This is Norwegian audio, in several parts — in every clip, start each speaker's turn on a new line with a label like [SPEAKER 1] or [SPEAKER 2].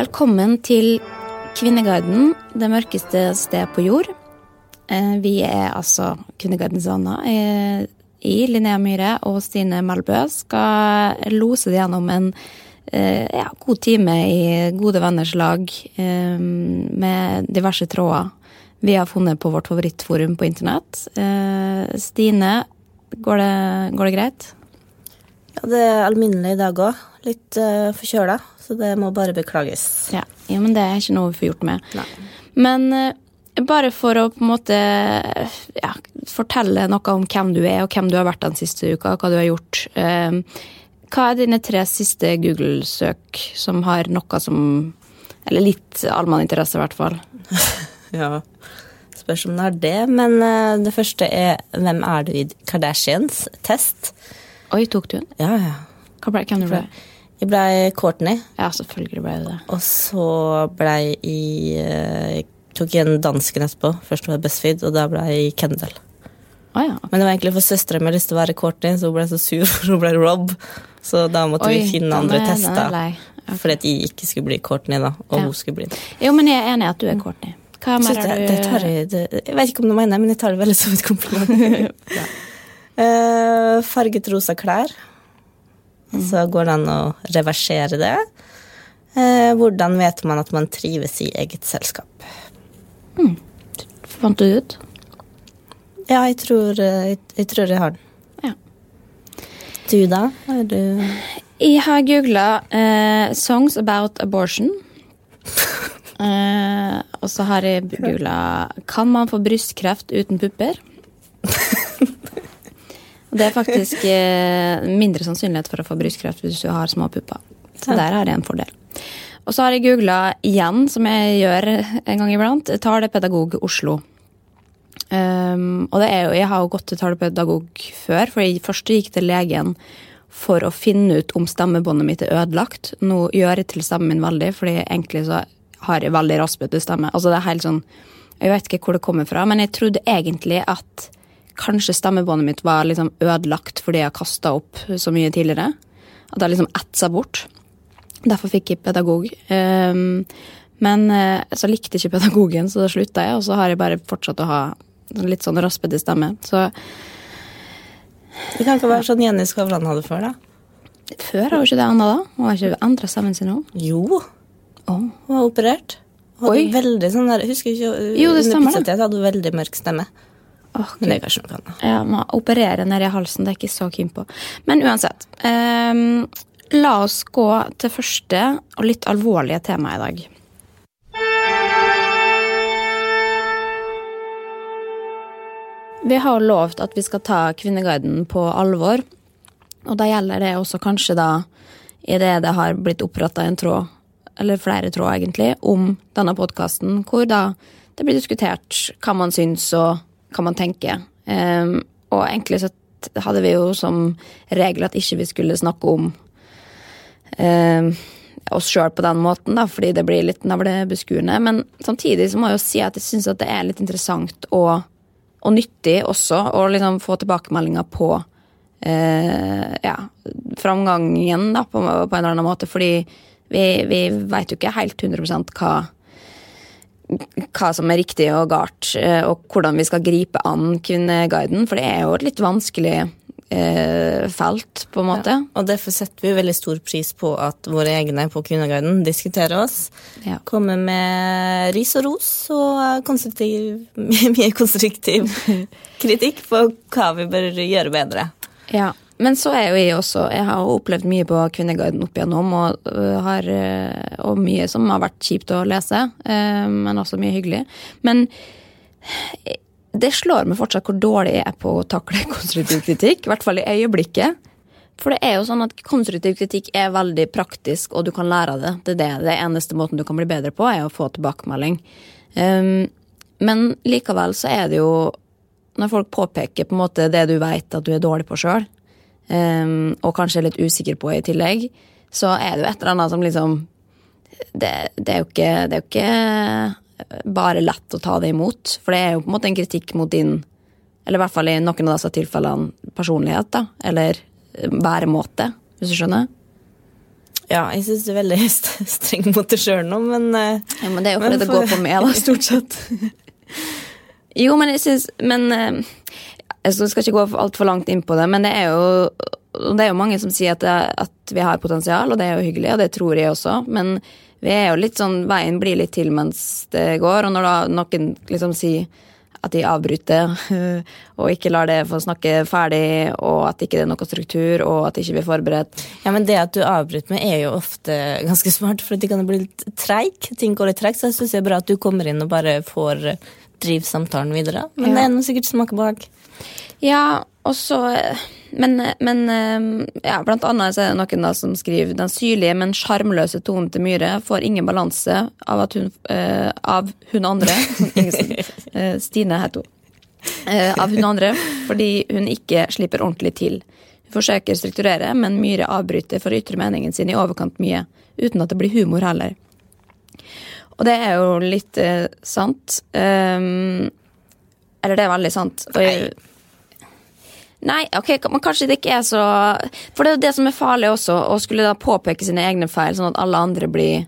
[SPEAKER 1] Velkommen til Kvinneguiden, det mørkeste sted på jord. Eh, Vi er altså Kvinneguidens venner. Eh, I Linnea Myhre og Stine Melbø skal lose det gjennom en eh, ja, god time i gode venners lag med diverse tråder vi har funnet på vårt favorittforum på internett. Stine, går det, går det greit?
[SPEAKER 2] Ja, det er alminnelig i dag òg. Litt uh, forkjøla, så det må bare beklages.
[SPEAKER 1] Ja. ja, men det er ikke noe vi får gjort med.
[SPEAKER 2] Nei.
[SPEAKER 1] Men eh, bare for å på en måte ja, fortelle noe om hvem du er, og hvem du har vært den siste uka, hva du har gjort. eh, hva er dine tre siste Google-søk som har noe som Eller litt allmenninteresse, i hvert fall.
[SPEAKER 2] Ja. Spørs om det er det, men eh, det første er Hvem er du i Kardashians-test?
[SPEAKER 1] Oi, tok du den?
[SPEAKER 2] Ja, ja.
[SPEAKER 1] Hva ble, hvem du ble?
[SPEAKER 2] Jeg blei Courtney,
[SPEAKER 1] Ja, selvfølgelig ble det det.
[SPEAKER 2] og så blei jeg eh, Tok igjen dansken etterpå. Først var jeg Bestfeed, og da blei Kendal.
[SPEAKER 1] Oh, ja.
[SPEAKER 2] Men det var egentlig for søstera mi lyst til å være Courtney, så hun ble så sur for hun ble Rob. Så da måtte
[SPEAKER 1] Oi,
[SPEAKER 2] vi finne andre
[SPEAKER 1] er- er
[SPEAKER 2] tester.
[SPEAKER 1] lei.
[SPEAKER 2] Fordi at jeg ikke skulle bli Courtney, da, og
[SPEAKER 1] Ja.
[SPEAKER 2] hun skulle bli det.
[SPEAKER 1] Jo, men jeg er enig i at du er Courtney. Hva mer
[SPEAKER 2] det,
[SPEAKER 1] du
[SPEAKER 2] det tar jeg, det, jeg vet ikke om du mener det, men jeg tar det veldig som et kompliment. uh, farget rosa klær. Så går det an å reversere det. Eh, hvordan vet man at man trives i eget selskap?
[SPEAKER 1] Fant du ut?
[SPEAKER 2] Ja, jeg tror eh, jeg, jeg, tror jeg har den.
[SPEAKER 1] Ja.
[SPEAKER 2] Du, da? Er du
[SPEAKER 1] Jeg har googla eh, 'songs about abortion'. Eh, og så har jeg googla 'kan man få brystkreft uten pupper'? Og det er faktisk eh, mindre sannsynlighet for å få brystkreft hvis du har små pupper. Så der har jeg en fordel. Og så har jeg googla igjen, som jeg gjør en gang iblant, talepedagog Oslo. Um, og det er jo, jeg har jo gått til talepedagog før, for jeg først gikk til legen for å finne ut om stemmebåndet mitt er ødelagt. Nå gjør jeg til stemmen min veldig, fordi egentlig så har jeg veldig raspete stemme. Altså det er helt sånn, Jeg vet ikke hvor det kommer fra, men jeg trodde egentlig at kanskje stemmebåndet mitt var liksom ødelagt fordi jeg har kasta opp så mye tidligere. At jeg liksom etsa bort. Derfor fikk jeg pedagog. Um, men eh, så likte jeg ikke pedagogen, så da slutta jeg, og så har jeg bare fortsatt å ha litt sånn raspete stemme. Så
[SPEAKER 2] Det kan ikke være sånn Jenny Skavlan hadde før, da.
[SPEAKER 1] før har jo ikke det ennå, da. Hun har ikke endra stemmen sin nå.
[SPEAKER 2] Jo,
[SPEAKER 1] Oh.
[SPEAKER 2] hun var operert. Hun
[SPEAKER 1] Oi.
[SPEAKER 2] hadde veldig sånn der, Husker ikke
[SPEAKER 1] Jo, det stemmer
[SPEAKER 2] da. hadde hun veldig mørk stemme.
[SPEAKER 1] Åh,
[SPEAKER 2] Men det er kanskje noe annet.
[SPEAKER 1] Ja, må operere nedi halsen, det er ikke så keen på. Men uansett. Um, la oss gå til første og litt alvorlige tema i dag. Vi har lovt at vi skal ta Kvinneguiden på alvor. Og da gjelder det også kanskje da i det det har blitt oppretta en tråd, eller flere tråd egentlig, om denne podkasten, hvor da det blir diskutert hva man syns og hva man tenke. Um, og egentlig så hadde vi jo som regel at ikke vi skulle snakke om um, oss sjøl på den måten, da, fordi det blir litt navlebeskuende. Men samtidig så må jeg jo si at jeg syns det er litt interessant og, og nyttig også å liksom få tilbakemeldinger på uh, ja, framgangen da, på, på en eller annen måte. Fordi Vi, vi veit jo ikke helt 100% hva hva som er riktig og galt, eh, og hvordan vi skal gripe an Kvinneguiden. For det er jo et litt vanskelig eh, felt, på en måte. Ja,
[SPEAKER 2] og derfor setter vi veldig stor pris på at våre egne på Kvinneguiden diskuterer oss. Ja. Kommer med ris og ros og konstruktiv, mye konstruktiv kritikk på hva vi bør gjøre bedre.
[SPEAKER 1] Ja, men så er jo jeg også Jeg har opplevd mye på Kvinneguiden opp igjennom, og, øh, har, øh, og mye som har vært kjipt å lese, øh, men også mye hyggelig. Men det slår meg fortsatt hvor dårlig jeg er på å takle konstruktiv kritikk. I hvert fall i øyeblikket. For det er jo sånn at konstruktiv kritikk er veldig praktisk, og du kan lære av det. Det det. det eneste måten du kan bli bedre på, er å få tilbakemelding. Men likevel så er det jo Når folk påpeker på en måte det du veit at du er dårlig på sjøl, um, og kanskje er litt usikker på i tillegg, så er det jo et eller annet som liksom det, det, er jo ikke, det er jo ikke bare lett å ta det imot. For det er jo på en måte en kritikk mot din, eller i hvert fall i noen av disse tilfellene, personlighet, da. Eller væremåte, hvis du skjønner.
[SPEAKER 2] Ja, jeg syns du er veldig streng mot deg sjøl nå, men
[SPEAKER 1] uh, Ja, Men det er jo fordi for... det går på meg, da, stort sett. jo, men jeg syns Men jeg skal ikke gå altfor langt inn på det, men det er jo det er jo mange som sier at, det, at, vi har potensial, og det er jo hyggelig, og det tror jeg også. Men vi er jo litt sånn, veien blir litt til mens det går. Og når da noen liksom sier at de avbryter og ikke lar det få snakke ferdig, og at ikke det er noe struktur, og at ikke vi er forberedt
[SPEAKER 2] Ja, men det at du avbryter med, er jo ofte ganske smart, for det kan bli litt treig. Ting går litt treigt, så jeg syns det er bra at du kommer inn og bare får drive samtalen videre. Men ja. det er noe sikkert smaker bak.
[SPEAKER 1] Ja, og så men, men, ja, blant annet er det noen da som skriver den syrlige, men sjarmløse tonen til Myhre får ingen balanse av, hun, uh, av hun andre uh, Stine heter hun. Uh, av hun andre fordi hun ikke slipper ordentlig til. Hun forsøker å strukturere, men Myhre avbryter for å ytre meningen sin i overkant mye, uten at det blir humor heller. Og det er jo litt sant. Um, eller det er veldig sant. Jeg, Nei, ok, men kanskje det ikke er så For det er jo det som er farlig også, å skulle da påpeke sine egne feil, sånn at alle andre blir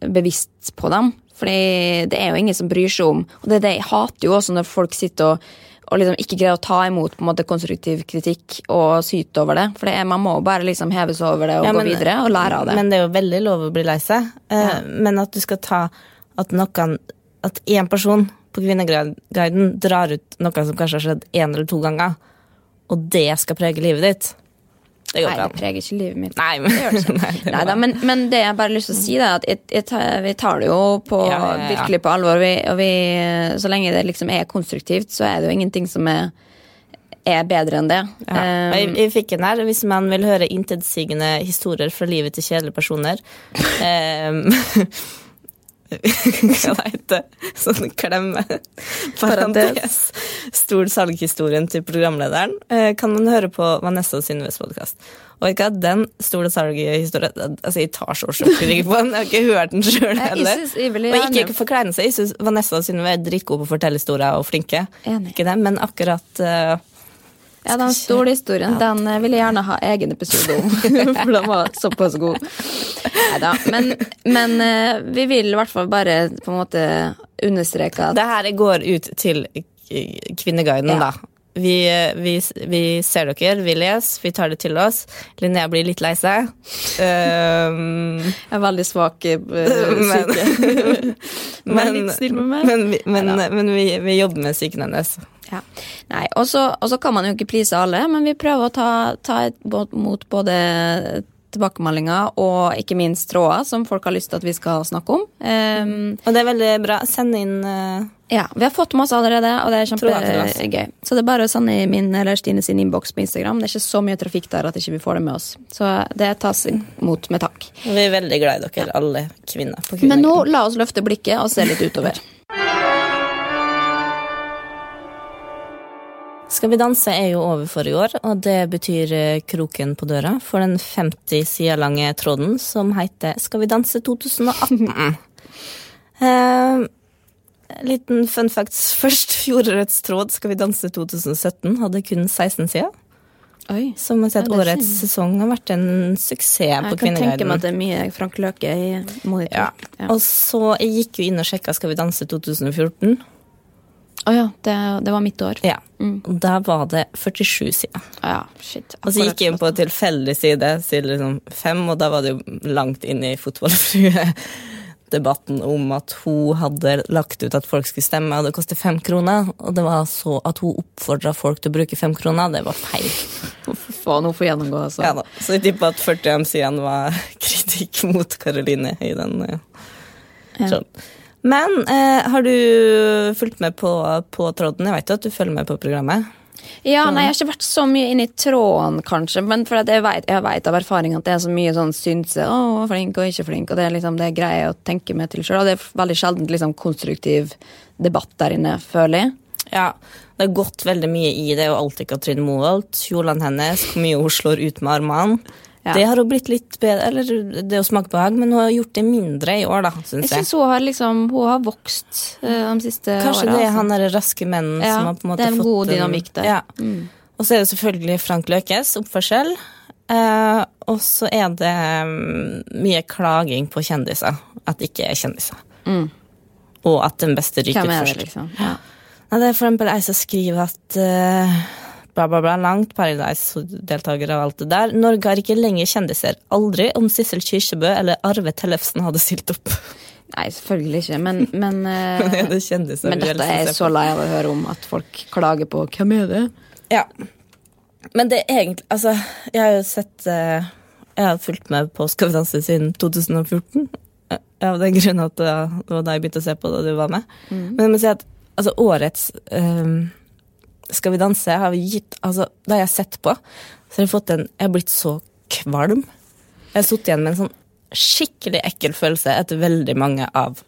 [SPEAKER 1] bevisst på dem. Fordi det er jo ingen som bryr seg om Og det er det jeg hater jo også når folk sitter og, og liksom ikke greie å ta imot på en måte konstruktiv kritikk og syte over det. For det er, man må bare liksom heve seg over det og ja, men, gå videre og lære av det.
[SPEAKER 2] Men det er jo veldig lov å bli lei seg. Eh, ja. Men at du skal ta at noen At én person på Kvinneguiden drar ut noe som kanskje har skjedd én eller to ganger og det skal prege livet ditt.
[SPEAKER 1] Det. Nei, det preger ikke livet mitt.
[SPEAKER 2] Nei, men,
[SPEAKER 1] det gjør det ikke. Nei, det Neida, men, men, det jeg bare har lyst til å si, er at jeg, jeg tar, vi tar det jo på, ja, ja, ja. virkelig på alvor. Vi, og vi, så lenge det liksom er konstruktivt, så er det jo ingenting som er, er bedre enn det.
[SPEAKER 2] Um, jeg, jeg, fikk en her. Hvis man vil høre intetsigende historier fra livet til kjedelige personer um, Hva det heter Sånn klemme. Parentes. Stor salghistorien til programlederen eh, kan man høre på Vanessa og Synnes podkast. Og ikke at den store salghistorien Altså, jeg tar så sjokk på den. Jeg har ikke hørt den sjøl heller. Og ikke ikke seg. Jeg syns Vanessa og Synnøve er dritgode på å fortelle historier og flinke. Ikke det, men akkurat uh,
[SPEAKER 1] ja, den store historien ja. den vil jeg gjerne ha egen episode om. For den var såpass god. Neida. Men, men eh, vi vil i hvert fall bare på en måte understreke at
[SPEAKER 2] Det her går ut til Kvinneguiden, ja. da. Vi, vi, vi, ser dere, vi leser, vi tar det til oss. Linnea blir litt lei seg.
[SPEAKER 1] Um, jeg er veldig svak i syke.
[SPEAKER 2] men, litt snill med meg. Men, men, men vi, vi, jobber med psyken hennes.
[SPEAKER 1] Ja. Nei, og så kan man jo ikke please alle, men vi prøver å ta, ta mot både tilbakemeldinger og ikke minst tråder som folk har lyst til at vi skal snakke om. Um,
[SPEAKER 2] og det er veldig bra. Send inn uh,
[SPEAKER 1] Ja, vi har fått masse allerede, og det er kjempegøy. Så det er bare å sende i min eller Stine sin innboks på Instagram. Det er ikke så mye trafikk der at ikke vi ikke får det med oss. Så det tas imot med takk.
[SPEAKER 2] Vi er veldig glad i dere, alle kvinner.
[SPEAKER 1] Men nå la oss løfte blikket og se litt utover.
[SPEAKER 2] Skal vi danse er jo over for i år, og det betyr eh, kroken på døra for den 50 sider lange tråden som heter Skal vi danse 2018. eh, liten fun facts først. Fjorårets tråd Skal vi danse 2017 hadde kun 16 sider.
[SPEAKER 1] Oi.
[SPEAKER 2] Så man ser at årets
[SPEAKER 1] synd.
[SPEAKER 2] sesong har vært en suksess
[SPEAKER 1] Jeg
[SPEAKER 2] på
[SPEAKER 1] kan tenke meg at det er mye Frank Løke i monitor.
[SPEAKER 2] Ja.
[SPEAKER 1] Ja.
[SPEAKER 2] Og så jeg gikk jo inn og sjekka Skal vi danse 2014.
[SPEAKER 1] Å ja, det, det var mitt år.
[SPEAKER 2] Ja. Og da var det 47 sider.
[SPEAKER 1] Ja, shit.
[SPEAKER 2] Og så gikk jeg inn på tilfeldig side, side liksom fem, og da var det jo langt inn i fotballfrue-debatten om at hun hadde lagt ut at folk skulle stemme, og det koster fem kroner. Og det var så at hun oppfordra folk til å bruke fem kroner. Det var feil.
[SPEAKER 1] Faen, hun får gjennomgå, altså.
[SPEAKER 2] Ja da. Så jeg tipper at 40 av sidene var kritikk mot Karoline i den.
[SPEAKER 1] Ja.
[SPEAKER 2] sånn. Men eh, har du fulgt med på, på tråden? Jeg vet jo at du følger med på programmet.
[SPEAKER 1] Ja, nei, jeg har ikke vært så mye inne i tråden, kanskje. Men for jeg vet, jeg vet av erfaring at det er så mye sånn synse. Å, flink og ikke flink. Og det er liksom det greier jeg å tenke meg til sjøl. Og det er veldig sjelden liksom, konstruktiv debatt der inne, føler jeg.
[SPEAKER 2] Ja, det har gått veldig mye i det, og alltid Katrin Moholt, kjolene hennes, hvor mye hun slår ut med armene.
[SPEAKER 1] Ja.
[SPEAKER 2] Det har hun blitt litt bedre, eller det å smake på hag, men hun har gjort det mindre i år, da,
[SPEAKER 1] Jeg
[SPEAKER 2] syns jeg.
[SPEAKER 1] syns hun har liksom Hun har vokst eh, de siste
[SPEAKER 2] Kanskje
[SPEAKER 1] årene,
[SPEAKER 2] det er han derre raske mennen
[SPEAKER 1] Ja,
[SPEAKER 2] som har på en måte
[SPEAKER 1] det er en
[SPEAKER 2] fått
[SPEAKER 1] god dynamikk der.
[SPEAKER 2] Ja.
[SPEAKER 1] Mm.
[SPEAKER 2] Og så er det selvfølgelig Frank Løkes oppførsel. Eh, og så er det mm, mye klaging på kjendiser. At det ikke er kjendiser. Og at den beste ryker først.
[SPEAKER 1] Hvem liksom? Ja.
[SPEAKER 2] Ja, det er for eksempel ei som skriver at eh, bla, bla, bla, langt Paradise-deltakere og alt det der. Norge har ikke lenger kjendiser. Aldri om Sissel Kyrkjebø eller Arve Tellefsen hadde stilt opp.
[SPEAKER 1] Nei, selvfølgelig ikke. Men, men, eh,
[SPEAKER 2] Men det kjendiser
[SPEAKER 1] men dette er jeg så lei av å høre om at folk klager på hvem er det?
[SPEAKER 2] Ja. Men det er egentlig Altså, jeg har jo sett eh, Jeg har fulgt med på Skal vi danse siden 2014. eh, Av den grunn at det var da jeg begynte å se på da du var med. Men jeg må si at altså, årets eh, Skal vi danse har vi gitt Altså, det har jeg sett på, så har jeg fått en Jeg har blitt så kvalm. Jeg har sittet igjen med en sånn skikkelig ekkel følelse etter veldig mange av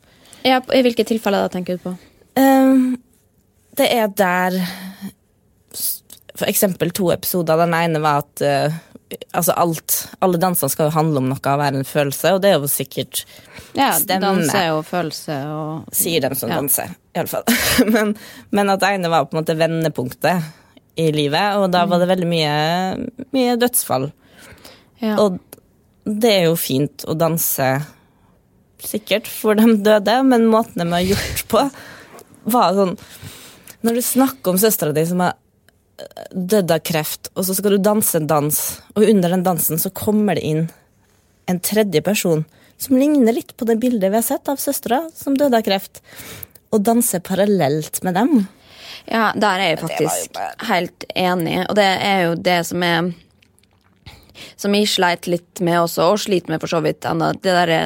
[SPEAKER 1] Ja, I hvilke tilfeller da tenker du på?
[SPEAKER 2] Um, det er der For eksempel to episoder. Den ene var at eh, altså alt, alle dansene skal jo handle om noe og være en følelse, og det er jo sikkert
[SPEAKER 1] Ja,
[SPEAKER 2] Stemme.
[SPEAKER 1] Dans er jo følelse og
[SPEAKER 2] Sier dem som
[SPEAKER 1] Ja.
[SPEAKER 2] danser, iallfall. men, men at det ene var på en måte vendepunktet i livet, og da var det veldig mye, mye dødsfall.
[SPEAKER 1] ja.
[SPEAKER 2] Og det er jo fint å danse sikkert for de døde, men måten de har gjort på, var sånn Når du snakker om søstera di som har dødd av kreft, og så skal du danse en dans, og under den dansen så kommer det inn en tredje person som ligner litt på det bildet vi har sett av søstera som døde av kreft, og danser parallelt med dem.
[SPEAKER 1] Ja, der er jeg faktisk helt enig, og det er jo det som er Som jeg sleit litt med også, og sliter med for så vidt ennå. Det derre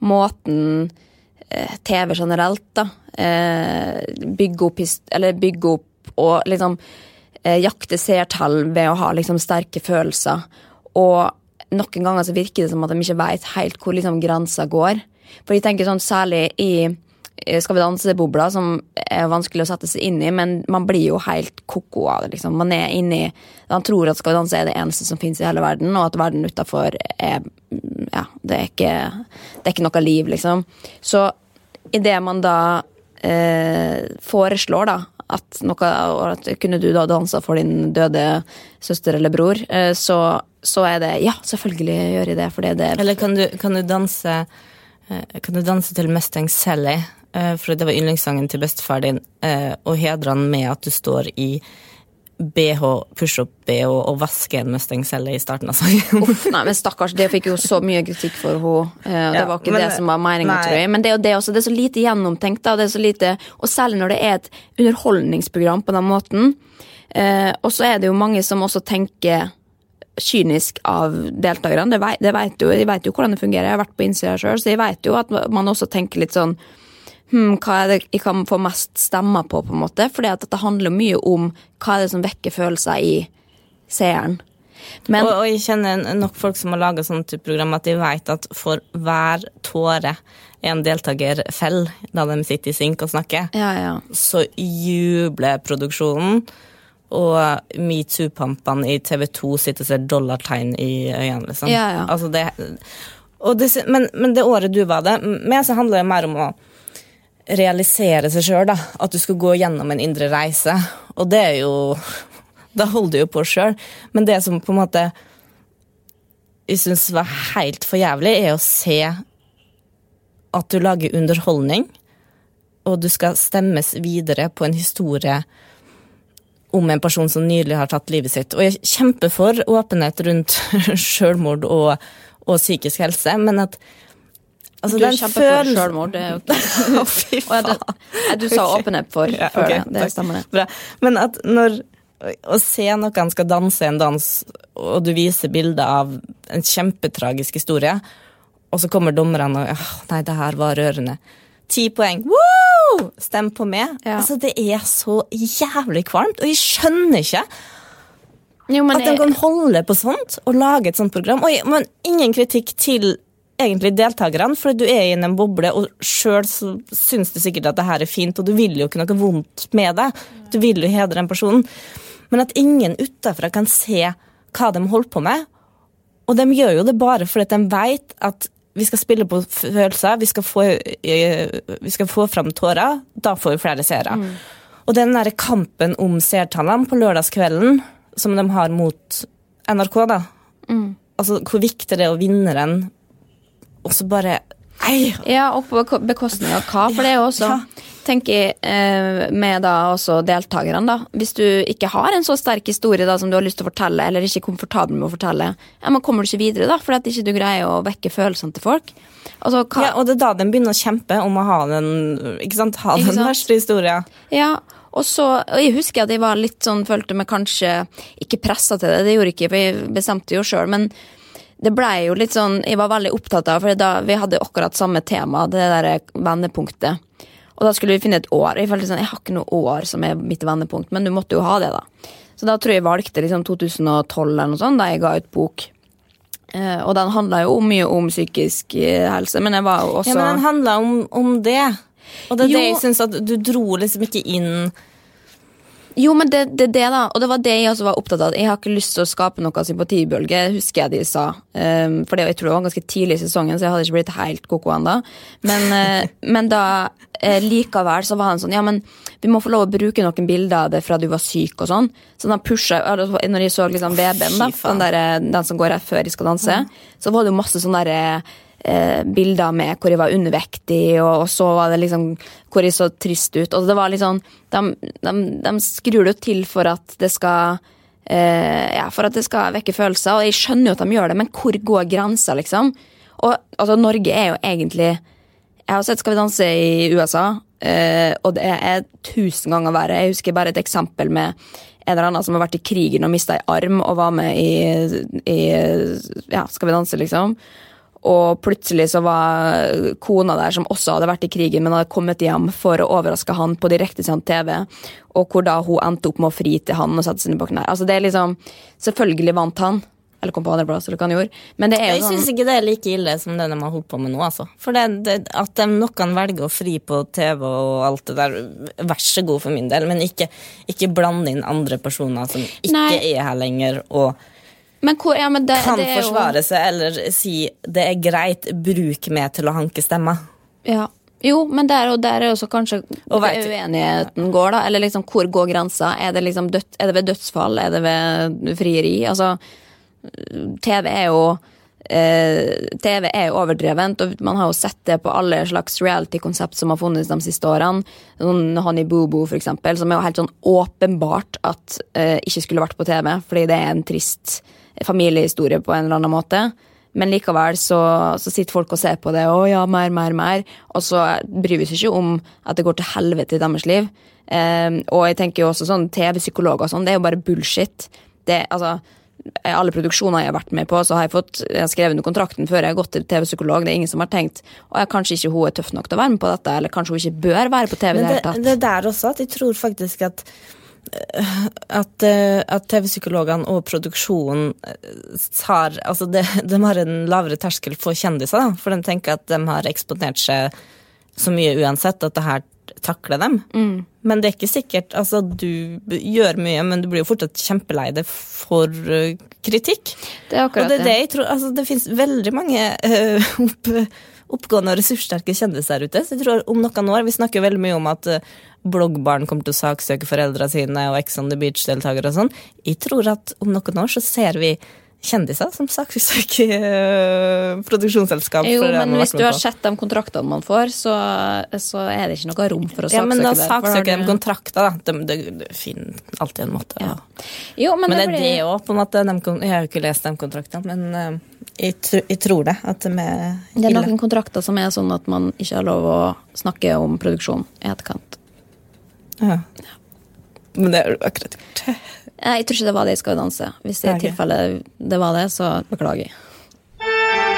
[SPEAKER 1] måten eh, TV generelt, da, bygge opp bygger opp og liksom eh, jakte seertall ved å ha liksom sterke følelser. Og noen ganger så virker det som at de ikke veit helt hvor liksom grensa går. For jeg tenker sånn særlig i eh, Skal vi danse-bobla, som er vanskelig å sette seg inn i, men man blir jo helt ko-ko av det. liksom. Man er inni Man tror at Skal vi danse er det eneste som finnes i hele verden, og at verden utafor er Ja, det er ikke Det er ikke noe liv, liksom. Så idet man da eh, foreslår da at noe at Kunne du da dansa for din døde søster eller bror, eh, så, så er det Ja, selvfølgelig gjør jeg det, for det er
[SPEAKER 2] Eller kan du, kan du danse eh, Kan du danse til Mustang Sally? eh, For det var yndlingssangen til bestefar din, og hedre han med at du står i BH, push-up-BH og vaske en mustangcelle i starten av sangen.
[SPEAKER 1] Uff, nei, men stakkars, det fikk jo så mye kritikk for henne. eh, det
[SPEAKER 2] Ja,
[SPEAKER 1] var ikke
[SPEAKER 2] men-
[SPEAKER 1] det som var meninga, tror jeg. Men det er jo det også, det er så lite gjennomtenkt, da. Det er så lite, og særlig når det er et underholdningsprogram på den måten. Eh, og så er det jo mange som også tenker kynisk av deltakerne. Det vet, det vet jo, jeg vet jo hvordan det fungerer. Jeg har vært på innsida sjøl, så jeg vet jo at man også tenker litt sånn hm, hva er det jeg kan få mest stemmer på, på en måte. At dette handler mye om hva er det som vekker følelser i seeren. Men
[SPEAKER 2] og, og jeg kjenner nok folk som har laga sånne type program, at de vet at for hver tåre en deltaker feller da de sitter i synk og snakker,
[SPEAKER 1] ja, ja.
[SPEAKER 2] så jubler produksjonen. Og metoo-pampene i TV 2 sitter og ser dollartegn i øynene, liksom.
[SPEAKER 1] Ja.
[SPEAKER 2] Altså det, det, men, men det året du var det, med så handler det mer om å realisere seg sjøl, da. At du skal gå gjennom en indre reise. Og det er jo da holder du jo på sjøl. Men det som på en måte jeg syns var helt for jævlig, er å se at du lager underholdning, og du skal stemmes videre på en historie om en person som nylig har tatt livet sitt. Og jeg kjemper for åpenhet rundt selvmord og, og psykisk helse, men at
[SPEAKER 1] Altså, du kjemper for selvmord, det er ikke
[SPEAKER 2] Å, fy faen.
[SPEAKER 1] du, sa sa åpenhet for
[SPEAKER 2] Ja,
[SPEAKER 1] før det. Det stemmer, det.
[SPEAKER 2] Bra. Men at når å se noen skal danse en dans, og du viser bilder av en kjempetragisk historie, og så kommer dommerne og «Åh, Nei, det her var rørende. Ti poeng. Woo! Stem på meg.
[SPEAKER 1] Ja.
[SPEAKER 2] Altså, det er så jævlig kvalmt, og jeg skjønner ikke
[SPEAKER 1] Jo,
[SPEAKER 2] at de
[SPEAKER 1] jeg-
[SPEAKER 2] kan holde på sånt og lage et sånt program. Oi, men ingen kritikk til egentlig deltakerne, for du er i en boble, og sjøl syns du sikkert at det her er fint, og du vil jo ikke noe vondt med det. Du vil jo hedre den personen. Men at ingen utafra kan se hva de holder på med. Og de gjør jo det bare fordi de veit at vi skal spille på følelser, vi skal få, eh, vi skal få fram tårer. Da får vi flere seere. Og den der kampen om seertallene på lørdagskvelden, som de har mot NRK, da Altså hvor viktig det er å vinne den, og så bare Ei!
[SPEAKER 1] Ja, og på bekostning av hva? For det er jo også,
[SPEAKER 2] Ja.
[SPEAKER 1] tenker jeg, eh, med da også deltakerne, da. Hvis du ikke har en så sterk historie da som du har lyst til å fortelle, eller ikke er komfortabel med å fortelle, ja, men kommer du ikke videre da, fordi at ikke du greier å vekke følelsene til folk? Altså,
[SPEAKER 2] Ja, og det er da de begynner å kjempe om å ha den, ikke sant, ha den
[SPEAKER 1] sant?
[SPEAKER 2] verste historien.
[SPEAKER 1] Ja, og så, og jeg husker at jeg var litt sånn, følte meg kanskje ikke pressa til det, det gjorde jeg ikke, for jeg bestemte jo sjøl, men det blei jo litt sånn, jeg var veldig opptatt av, for da vi hadde akkurat samme tema, det der vendepunktet. Og da skulle vi finne et år. Jeg følte sånn, jeg har ikke noe år som er mitt vendepunkt, men du måtte jo ha det, da. Så da tror jeg jeg valgte liksom 2012 eller noe sånt, da jeg ga ut bok. Eh, og den handla jo mye om psykisk eh, helse, men jeg var jo også
[SPEAKER 2] Ja, men den handla om, om det. Og det er
[SPEAKER 1] Jo.
[SPEAKER 2] det jeg syns at du dro liksom ikke inn
[SPEAKER 1] Jo, men det, det, det da, og det var det jeg også var opptatt av. Jeg har ikke lyst til å skape noe sympatibølge, husker jeg de sa. Um, for det, jeg tror det var ganske tidlig i sesongen, så jeg hadde ikke blitt helt koko ennå. Men, uh, men da uh, likevel så var han sånn Ja, men vi må få lov å bruke noen bilder av det fra du var syk og sånn. Så han pusha Når jeg så liksom VB-en, da, den, der, eh, den som går her før de skal danse, så var det jo masse sånne der, eh, bilder med hvor jeg var undervektig, og, og så var det liksom hvor jeg så trist ut. Og det var litt sånn De, de, de skrur det jo til for at det skal eh, Ja, for at det skal vekke følelser, og jeg skjønner jo at de gjør det, men hvor går grensa, liksom? Og altså, Norge er jo egentlig Jeg har sett Skal vi danse i USA, eh, og det er tusen ganger verre. Jeg husker bare et eksempel med en eller annen som har vært i krigen og mista ei arm og var med i, i ja, Skal vi danse, liksom. Og plutselig så var kona der, som også hadde vært i krigen, men hadde kommet hjem for å overraske han på direktesendt TV, og hvor da hun endte opp med å fri til han og sette seg ned knær. Altså det er liksom, Selvfølgelig vant han, eller kom på andreplass, eller hva han gjorde, men det er
[SPEAKER 2] Jeg
[SPEAKER 1] jo sånn
[SPEAKER 2] syns ikke det er like ille som det de har holdt på med nå, altså. For det, det, at de noen velger å fri på TV og alt det der, vær så god for min del, men ikke, ikke blande inn andre personer som ikke
[SPEAKER 1] Nei.
[SPEAKER 2] er her lenger og
[SPEAKER 1] Men hvor, ja, men det,
[SPEAKER 2] kan
[SPEAKER 1] det jo-
[SPEAKER 2] forsvare seg, eller si det er greit, bruk meg til å hanke stemmer.
[SPEAKER 1] Ja. Jo, men der og der er også kanskje
[SPEAKER 2] vet-
[SPEAKER 1] uenigheten går, da. Eller liksom, hvor går grensa? Er det, liksom død, er det ved dødsfall? Er det ved frieri? Altså, TV er jo eh, TV er jo overdrevent, og man har jo sett det på alle slags reality-konsept som har funnes de siste årene. Sånn Honey Boo Boo, for eksempel, som er jo helt sånn åpenbart at eh, ikke skulle vært på TV, fordi det er en trist familiehistorie på en eller annen måte. Men likevel så, så sitter folk og ser på det, å ja, mer, mer, mer. Og så bryr vi oss ikke om at det går til helvete i deres liv. Um, og jeg tenker jo også sånn TV-psykologer og sånn, det er jo bare bullshit. Det, altså, alle produksjoner jeg har vært med på, så har jeg fått jeg har skrevet under kontrakten før jeg har gått til TV-psykolog. Det er ingen som har tenkt og ja, kanskje ikke hun er tøff nok til å være med på dette, eller kanskje hun ikke bør være på TV.
[SPEAKER 2] Men
[SPEAKER 1] det
[SPEAKER 2] det,
[SPEAKER 1] hele tatt.
[SPEAKER 2] det er der også at jeg tror faktisk at at, eh, at TV-psykologene og produksjonen eh, har Altså, de, de har en lavere terskel for kjendiser, da, for de tenker at de har eksponert seg så mye uansett at det her takler dem.
[SPEAKER 1] Mm.
[SPEAKER 2] Men det er ikke sikkert Altså, du gjør mye, men du blir jo fortsatt kjempelei deg for eh, kritikk.
[SPEAKER 1] Det er
[SPEAKER 2] Og det er det jeg tror Altså, det finnes veldig mange uh, opp, oppgående og ressurssterke kjendiser ute. Så jeg tror om noen år Vi snakker jo veldig mye om at eh, bloggbarn kommer til å saksøke foreldrene sine og Ex on the Beach-deltakere og sånn. Jeg tror at om noen år så ser vi kjendiser som saksøker uh, produksjonsselskap.
[SPEAKER 1] Jo, men hvis du har sett de kontraktene man får, så, så er det ikke noe rom for å saksøke.
[SPEAKER 2] ja, men da saksøker de kontrakter, da. Det de, de finner alltid en måte.
[SPEAKER 1] Ja.
[SPEAKER 2] Ja.
[SPEAKER 1] Jo, men,
[SPEAKER 2] Men det er
[SPEAKER 1] blir-
[SPEAKER 2] det òg, på en måte. De, jeg har jo ikke lest de kontraktene, men eh, jeg, tr jeg tror det. At de er
[SPEAKER 1] Det er noen kontrakter som er sånn at man ikke har lov å snakke om produksjon i etterkant.
[SPEAKER 2] Ja. Men det har du akkurat gjort.
[SPEAKER 1] Jeg tror ikke det var det i Skal vi danse. Hvis det i
[SPEAKER 2] Ok.
[SPEAKER 1] tilfelle det var det, så beklager. Jeg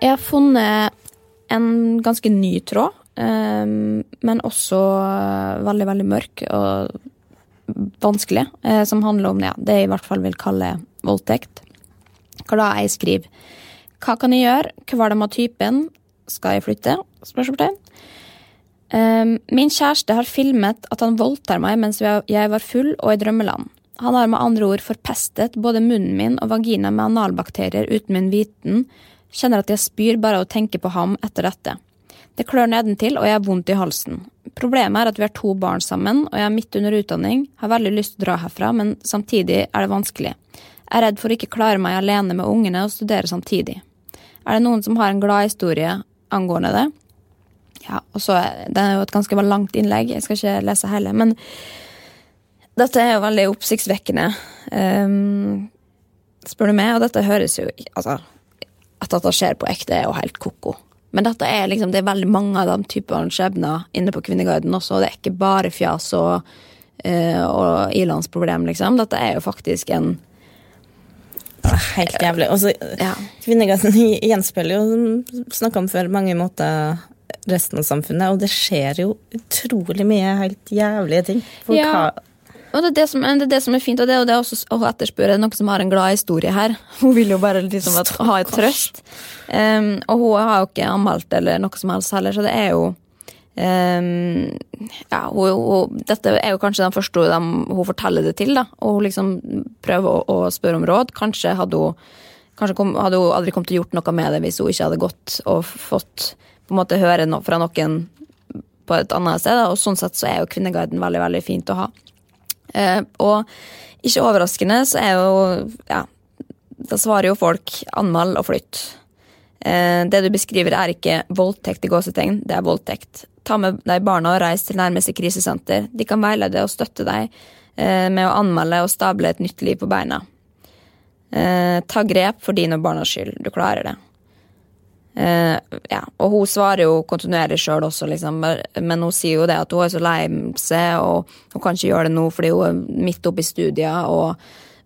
[SPEAKER 1] Jeg har funnet en ganske ny tråd, eh, men også veldig, veldig mørk og vanskelig, eh, som handler om ja, det jeg i hvert fall vil kalle voldtekt. Hvor da jeg skriver Hva kan jeg gjøre? Hva er det med typen? Skal jeg flytte? Spørsmålstegn. Um, min kjæreste har filmet at han voldtar meg mens jeg var full og i drømmeland. Han har med andre ord forpestet både munnen min og vagina med analbakterier uten min viten. Kjenner at jeg spyr bare av å tenke på ham etter dette. Det klør nedentil, og jeg har vondt i halsen. Problemet er at vi har to barn sammen, og jeg er midt under utdanning, har veldig lyst til å dra herfra, men samtidig er det vanskelig. Jeg er redd for å ikke klare meg alene med ungene og studere samtidig. Er det noen som har en gladhistorie angående det? Ja, og så Det er jo et ganske langt innlegg, jeg skal ikke lese hele. Men dette er jo veldig oppsiktsvekkende, um, spør du meg. Og dette høres jo Altså, at dette skjer på ekte, er jo helt ko-ko. Men dette er liksom, det er veldig mange av de typene skjebner inne på Kvinneguiden også. Og det er ikke bare fjas og, uh, og ilandsproblem, liksom. Dette er jo faktisk en
[SPEAKER 2] Helt jævlig. Og så
[SPEAKER 1] Ja.
[SPEAKER 2] Kvinnegassen gjenspeiler jo, snakka om før, mange måter resten av samfunnet, og det skjer jo utrolig mye helt jævlige ting. Folk
[SPEAKER 1] Ja.
[SPEAKER 2] har
[SPEAKER 1] Og det er det, som, det er det som er fint, og det er det er også å etterspørre. Er noen som har en glad historie her? Hun vil jo bare liksom at, ha et trøst. Um, og hun har jo ikke anmeldt eller noe som helst heller, så det er jo ja, hun, hun, Dette er jo kanskje den første hun, hun forteller det til, da. Og hun liksom prøver å, å spørre om råd. Kanskje hadde hun Kanskje kom, hadde hun aldri kommet til å gjort noe med det hvis hun ikke hadde gått og fått på en måte høre noe fra noen på et annet sted. Da. Og sånn sett så er jo Kvinneguiden veldig, veldig fint å ha. Eh, og ikke overraskende så er jo Ja, da svarer jo folk anmeld og flytt. Eh, det du beskriver er ikke voldtekt i gåsetegn, det er voldtekt. Ta med deg barna og reis til nærmeste krisesenter. De kan veilede og støtte deg eh, med å anmelde og stable et nytt liv på beina. Eh, ta grep for din og barnas skyld. Du klarer det. Eh, ja, og hun svarer jo kontinuerlig sjøl også, liksom, men hun sier jo det at hun er så lei seg, og hun kan ikke gjøre det nå fordi hun er midt oppe i studier, og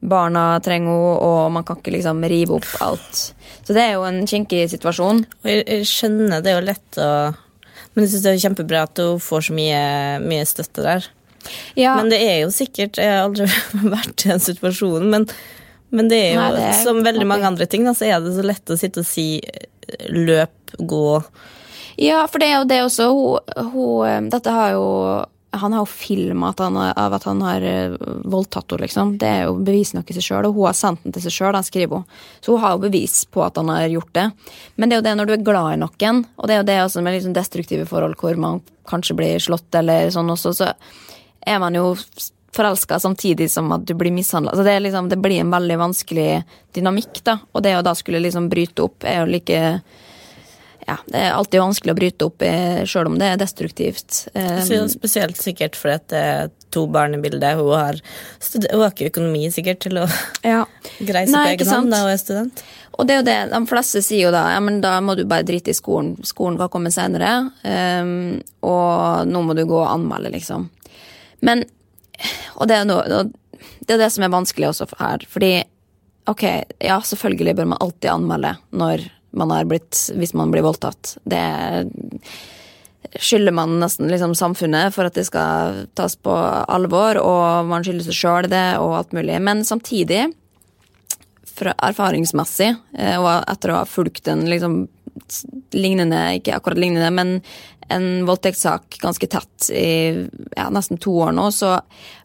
[SPEAKER 1] barna trenger henne, og man kan ikke liksom rive opp alt. Så det er jo en kinkig situasjon.
[SPEAKER 2] Jeg skjønner det er jo lett å Men jeg syns det er kjempebra at hun får så mye, mye støtte der.
[SPEAKER 1] Ja,
[SPEAKER 2] Men det er jo sikkert Jeg har aldri vært i den situasjonen, men, men det er jo
[SPEAKER 1] Nei, det er
[SPEAKER 2] som veldig mange andre ting, da, så er det så lett å sitte og si eh, løp, gå
[SPEAKER 1] Ja, for det er jo det også. Hun, hun, dette har jo Han har jo filma av at han har eh, voldtatt henne, liksom. Det er jo bevis nok i seg sjøl, og hun har sendt den til seg sjøl, skriver hun. Så hun har jo bevis på at han har gjort det. Men det er jo det når du er glad i noen, og det er jo det også med liksom destruktive forhold hvor man kanskje blir slått eller sånn også, så er man jo forelska samtidig som at du blir mishandla. Altså det, liksom, det blir en veldig vanskelig dynamikk, da. Og det å da skulle liksom bryte opp er jo like ja, Det er alltid vanskelig å bryte opp, eh, sjøl om det er destruktivt. Eh,
[SPEAKER 2] Spesielt sikkert fordi at det er to barn i bildet. Hun har, hun har ikke økonomi sikkert til å
[SPEAKER 1] ja.
[SPEAKER 2] greie seg på egen hånd da hun er student.
[SPEAKER 1] Og det er jo det, de fleste sier jo da ja, men da må du bare drite i skolen. Skolen kan komme senere, Um, og nå må du gå og anmelde, liksom. Men Og det er, noe, det er det som er vanskelig også her, fordi ok, ja, selvfølgelig bør man alltid anmelde når man har blitt, hvis man blir voldtatt. Det skylder man nesten liksom samfunnet for at det skal tas på alvor, og man skylder seg sjøl det og alt mulig. Men samtidig erfaringsmessig, eh, og etter å ha fulgt en liksom lignende, ikke akkurat lignende, men en voldtektssak ganske tett i ja, nesten to år nå, så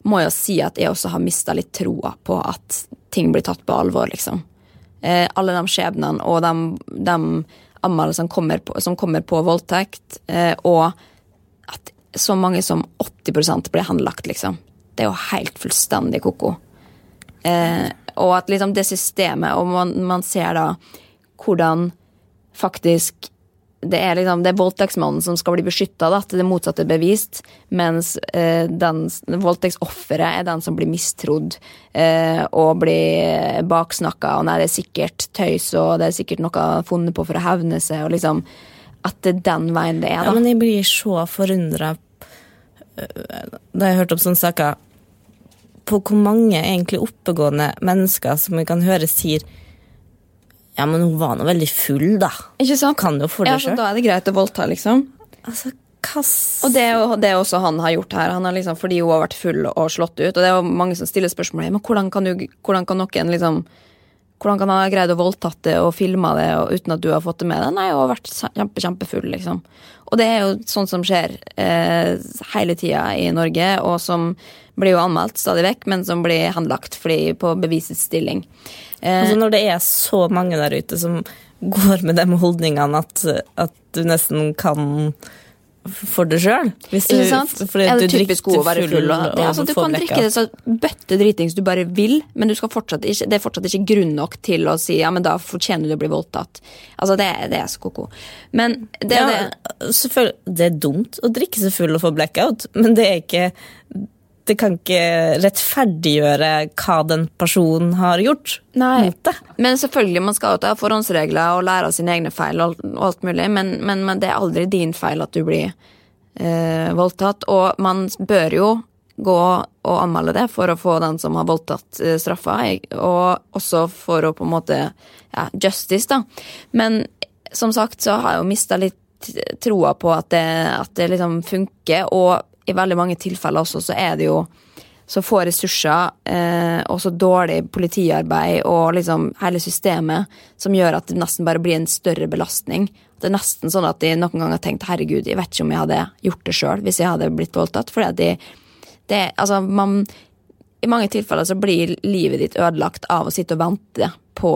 [SPEAKER 1] må jeg si at jeg også har mista litt troa på at ting blir tatt på alvor, liksom. Eh, alle de skjebnene og de, de anmeldelsene som som kommer på voldtekt, eh, og at så mange som 80% blir henlagt, liksom. Det er jo helt fullstendig ko-ko. Eh, og at liksom det systemet, og man, man ser da hvordan faktisk det er liksom, det er voldtektsmannen som skal bli beskytta til det motsatte er bevist, mens eh, den, voldtektsofferet er den som blir mistrodd eh, og blir baksnakka. Og nei, det er sikkert tøys, og det er sikkert noe funnet på for å hevne seg. og liksom At det er den veien det er. da.
[SPEAKER 2] Ja, men jeg blir så forundra da jeg hørte om sånne saker, på hvor mange egentlig oppegående mennesker som vi kan høre sier ja, men hun var nå veldig full, da.
[SPEAKER 1] Ikke sant?
[SPEAKER 2] Kan jo for det
[SPEAKER 1] ja, så
[SPEAKER 2] selv.
[SPEAKER 1] Da er det greit å voldta, liksom.
[SPEAKER 2] Altså, kass...
[SPEAKER 1] Og det er jo det er også han har gjort her. Han har liksom, fordi hun har vært full og slått ut. Og det er jo mange som stiller spørsmål men hvordan kan, du, hvordan kan noen liksom hvordan kan han ha greid å voldtatt det og filma det og, uten at du har fått det med deg? Nei, har vært kjempe, kjempefull, liksom. Og det er jo sånn som skjer eh, hele tida i Norge, og som blir jo anmeldt stadig vekk, men som blir henlagt fordi på bevisets stilling. Eh,
[SPEAKER 2] Altså, når det er så mange der ute som går med de holdningene at, at du nesten kan for deg sjøl.
[SPEAKER 1] Ikke sant? er det typisk god å være full? Og, og, ja, altså, du kan drikke det så bøtte dritings du bare vil, men fortsatt ikke, det er fortsatt ikke grunn nok til å si ja, men da fortjener du å bli voldtatt. Altså, det, det er så ko-ko. Men det
[SPEAKER 2] ja,
[SPEAKER 1] det
[SPEAKER 2] det er dumt å drikke seg full og få blackout, men det er ikke Det kan ikke rettferdiggjøre hva den personen har gjort
[SPEAKER 1] Nei. Men selvfølgelig, man skal jo ta forhåndsregler og lære av sine egne feil, og alt mulig, men, men, men det er aldri din feil at du blir eh, voldtatt. Og man bør jo gå og anmelde det for å få den som har voldtatt, eh, straffa, og også for å på en måte ja, justice, da. Men som sagt så har jeg jo mista litt troa på at det, at det liksom funker, og i veldig mange tilfeller også så er det jo så få ressurser eh, og så dårlig politiarbeid og liksom hele systemet som gjør at det nesten bare blir en større belastning. Det er nesten sånn at de noen ganger har tenkt herregud, jeg vet ikke om jeg hadde gjort det sjøl hvis jeg hadde blitt voldtatt. fordi at de, det, altså, man, I mange tilfeller så blir livet ditt ødelagt av å sitte og vente på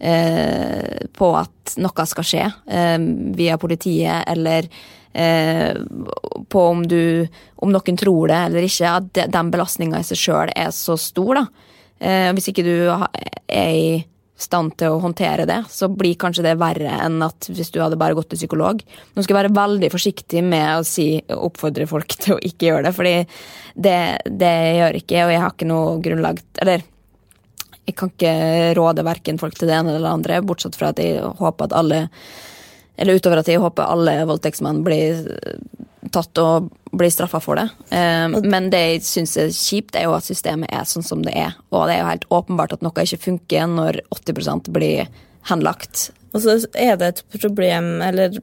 [SPEAKER 1] eh, på at noe skal skje eh, via politiet, eller eh, på om du Om noen tror det eller ikke. At de, den belastninga i seg sjøl er så stor, da. Eh, hvis ikke du er i stand til å håndtere det, så blir kanskje det verre enn at hvis du hadde bare gått til psykolog. Nå skal jeg være veldig forsiktig med å si, oppfordre folk til å ikke gjøre det, fordi det, det gjør ikke og jeg har ikke noe grunnlag Eller jeg kan ikke råde verken folk til det ene eller det andre, bortsett fra at jeg håper at alle Eller utover at jeg håper alle voldtektsmenn blir tatt og blir straffa for det. Eh, men det jeg syns er kjipt, er jo at systemet er sånn som det er. Og det er jo helt åpenbart at noe ikke funker når 80% blir henlagt.
[SPEAKER 2] Og så er det et problem, eller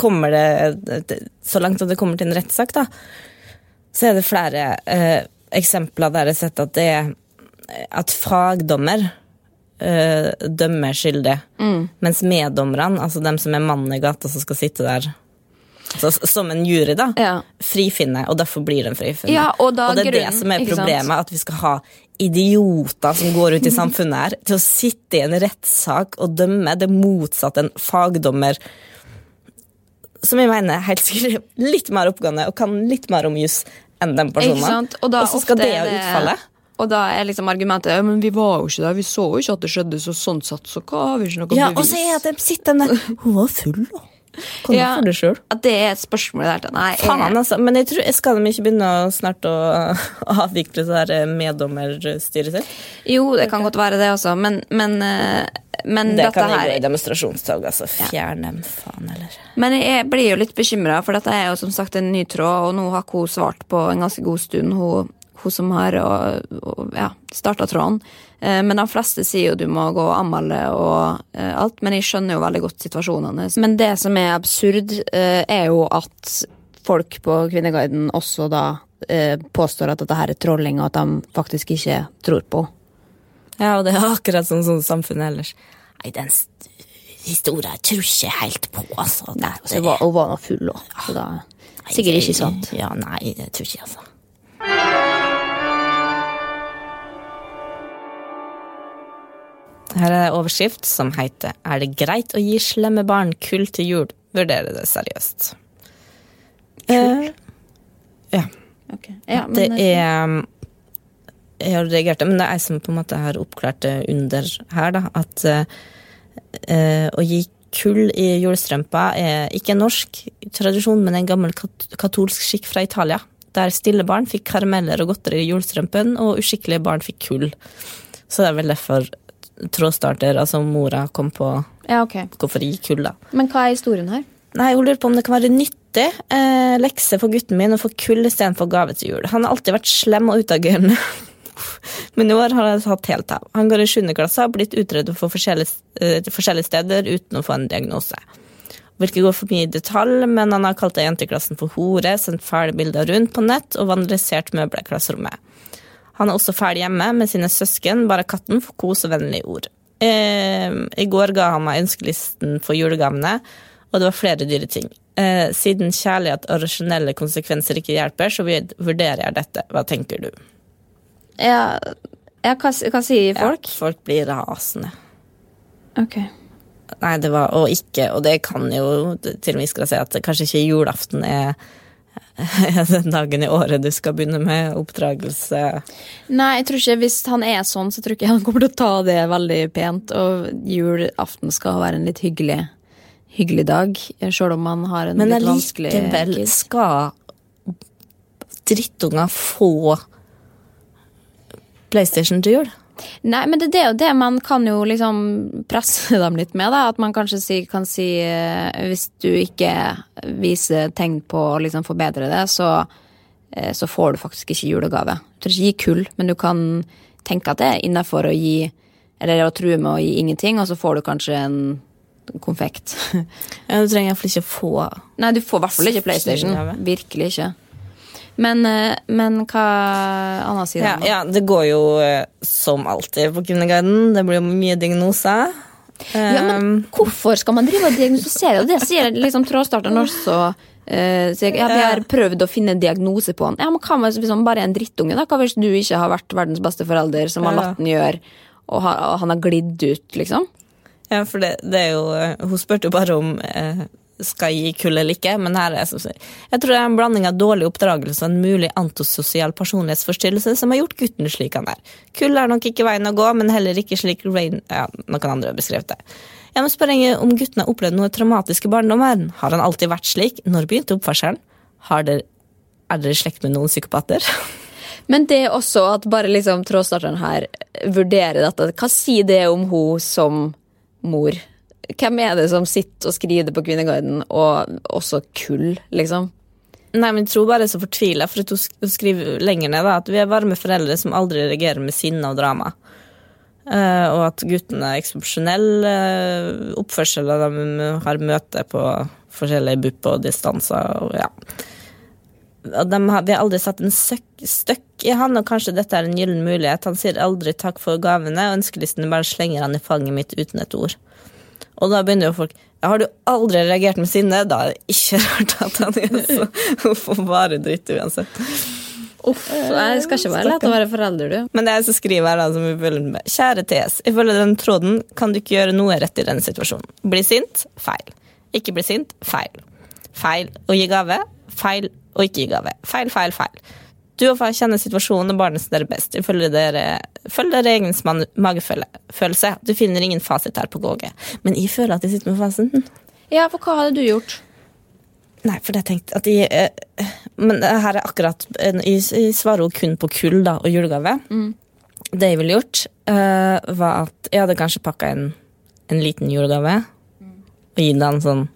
[SPEAKER 2] kommer det så langt at det kommer til en rettssak, da, så er det flere eh, eksempler der jeg har sett at det er at fagdommer eh, dømmer skyldig, mens meddommerne, altså dem som er mannen i gata som skal sitte der så, som en jury, da,
[SPEAKER 1] Ja.
[SPEAKER 2] Frifinne, og derfor blir den frifinne.
[SPEAKER 1] Ja, og da
[SPEAKER 2] det er det som er problemet, at vi skal ha idioter som går ut i samfunnet her, til å sitte i en rettssak og dømme det motsatte en fagdommer som jeg mener helt sikkert er litt mer oppgående og kan litt mer om juss enn den personen.
[SPEAKER 1] Og,
[SPEAKER 2] så skal det ha utfallet.
[SPEAKER 1] Og da er liksom argumentet ja, men vi var jo ikke der, vi så jo ikke at det skjedde, så sånn satt så hva har vi ikke noe
[SPEAKER 2] Ja,
[SPEAKER 1] bevis.
[SPEAKER 2] og så er det sitter den der Hun var full, da. Kan
[SPEAKER 1] Ja.
[SPEAKER 2] du for det sjøl?
[SPEAKER 1] At det er et spørsmål der Nei, jeg-
[SPEAKER 2] Faen, altså. Men jeg tror, skal de ikke begynne å snart å avvikle det der eh, meddommerstyret sitt?
[SPEAKER 1] Jo, det kan godt være det også, men, men, eh, men
[SPEAKER 2] Det
[SPEAKER 1] dette
[SPEAKER 2] kan jeg gå i
[SPEAKER 1] her
[SPEAKER 2] demonstrasjonstog, altså. Fjern dem, faen, eller.
[SPEAKER 1] Men jeg blir jo litt bekymra, for dette er jo som sagt en ny tråd, og nå har hun svart på en ganske god stund, hun, hun som har og, og, ja, starta tråden. Eh, Men de fleste sier jo du må gå og anmelde og eh, alt, men jeg skjønner jo veldig godt situasjonene. Men det som er absurd, eh, er jo at folk på Kvinneguiden også da påstår at dette her er trolling, og at de faktisk ikke tror på
[SPEAKER 2] Ja, og det er akkurat sånn som samfunnet ellers. Nei, den st- historien tror ikke helt på, altså.
[SPEAKER 1] Nei, så hun var, hun var nå full òg, så da Sikkert ikke sant.
[SPEAKER 2] Ja, nei, jeg tror ikke altså. Her er en overskrift som heter 'Er det greit å gi slemme barn kull til jul? Vurdere det seriøst'. Kull? ja.
[SPEAKER 1] Okay. ja
[SPEAKER 2] det er Jeg har reagert, men det er jeg som på en måte har oppklart det under her, da. At uh, å gi kull i julestrømpa er ikke en norsk tradisjon, men en gammel kat katolsk skikk fra Italia. Der stille barn fikk karameller og godteri i julestrømpen, og uskikkelige barn fikk kull. Så det er vel derfor trådstarter, altså mora kom på
[SPEAKER 1] ja, okay.
[SPEAKER 2] hvorfor gi kull, da.
[SPEAKER 1] Men hva er historien her?
[SPEAKER 2] Nei, Hun lurer på om det kan være nyttig eh, lekse for gutten min å få kull istedenfor gave til jul. Han har alltid vært slem og utagerende. Men i år har han hatt helt av. Han går i 7. klasse og har blitt utredet for forskjellige, uh, forskjellige, steder uten å få en diagnose. Vil ikke gå for mye i detalj, men han har kalt jenteklassen for hore, sendt fæle bilder rundt på nett og vandalisert møbler i klasserommet. Han er også ferdig hjemme med sine søsken, bare katten får kos og vennlige ord. Eh, I går ga han meg ønskelisten for julegavene, og det var flere dyre ting. Eh, siden kjærlighet og rasjonelle konsekvenser ikke hjelper, så vurderer jeg dette. Hva tenker du?
[SPEAKER 1] Ja, ja hva, hva, sier folk?
[SPEAKER 2] Ja, folk blir rasende.
[SPEAKER 1] Ok.
[SPEAKER 2] Nei, det var Og ikke, og det kan jo til og med skal si at kanskje ikke julaften er den dagen i året du skal begynne med oppdragelse.
[SPEAKER 1] Nei, jeg tror ikke hvis han er sånn, så tror jeg ikke han kommer til å ta det veldig pent. Og julaften skal være en litt hyggelig, hyggelig dag, sjøl om man har en
[SPEAKER 2] Men
[SPEAKER 1] litt vanskelig
[SPEAKER 2] Men allikevel skal drittunger få PlayStation til jul?
[SPEAKER 1] Nei, men det, det er jo det man kan jo liksom presse dem litt med. da, At man kanskje si, kan si uh, Hvis du ikke viser tegn på å liksom forbedre det, så, uh, så, får du faktisk ikke julegave. Du trenger ikke gi kull, men du kan tenke at det er innafor å gi Eller å true med å gi ingenting, og så får du kanskje en konfekt.
[SPEAKER 2] ja, Du trenger iallfall ikke få
[SPEAKER 1] Nei, du får i hvert fall ikke PlayStation. Virkelig ikke. Men, eh, men hva Anna sier
[SPEAKER 2] ja, ja, det går jo eh, som alltid på Kvinneguiden. Det blir jo mye diagnoser.
[SPEAKER 1] Ja, men ehm, hvorfor skal man drive og diagnostisere? Det sier liksom trådstarteren også. Uh, så jeg, ja, vi har prøvd å finne en diagnose på han. Ja, men Hva hvis han bare er en drittunge? da? Hva hvis du ikke har vært verdens beste forelder, som har latt den gjøre, og, og han har glidd ut, liksom?
[SPEAKER 2] Ja, for det, det er jo Hun spurte jo bare om eh, skal gi kull eller ikke, men her er jeg, jeg tror det er en blanding av dårlig oppdragelse og en mulig antisosial personlighetsforstyrrelse som har gjort gutten slik han er. Kull er nok ikke veien å gå, men heller ikke slik Rain Ja, noen andre har beskrevet det. Jeg må spørre om gutten har opplevd noe traumatisk i barndommen. Har han alltid vært slik? Når begynte oppførselen? Dere, er dere i slekt med noen psykopater?
[SPEAKER 1] Men det er også at bare liksom trådstarteren her vurderer dette. Hva sier det om hun som mor? Hvem er det som sitter og skriver det på Kvinneguiden, og også kull, liksom?
[SPEAKER 2] Nei, men jeg tror bare er så fortvila, for hun skriver lenger ned da, at vi er varme foreldre som aldri reagerer med sinne og drama. Uh, og at guttene er eksepsjonell uh, oppførsel, og de har møte på forskjellige BUP og distanser. Og, ja. og har, vi har aldri satt en støkk i han, og kanskje dette er en gyllen mulighet. Han sier aldri takk for gavene, og ønskelisten bare slenger han i fanget mitt uten et ord. Og da begynner jo folk Har du aldri reagert med sinne? Da er det ikke rart at han er så Hun får bare dritt uansett.
[SPEAKER 1] Uff, det skal ikke være lett å være forelder, du.
[SPEAKER 2] Men det er så skriver her, da, som vi følger med. Kjære TS, ifølge den tråden kan du ikke gjøre noe rett i denne situasjonen. Bli sint? Feil. Ikke bli sint? Feil. Feil å gi gave? Feil å ikke gi gave. Feil, feil, feil. Du og far kjenner situasjonen og barnet dere best. Følg dere, følg dere egens magefølelse. Du finner ingen fasit her på GG. Men jeg føler at jeg sitter med fasiten.
[SPEAKER 1] Ja, for hva hadde du gjort?
[SPEAKER 2] Nei, for jeg tenkte at jeg uh, Men her er akkurat Jeg, jeg svarer jo kun på kull da, og julegave. Mm. Det jeg ville gjort, uh, var at jeg hadde kanskje pakka en, en liten julegave. Mm. Og gitt han sånn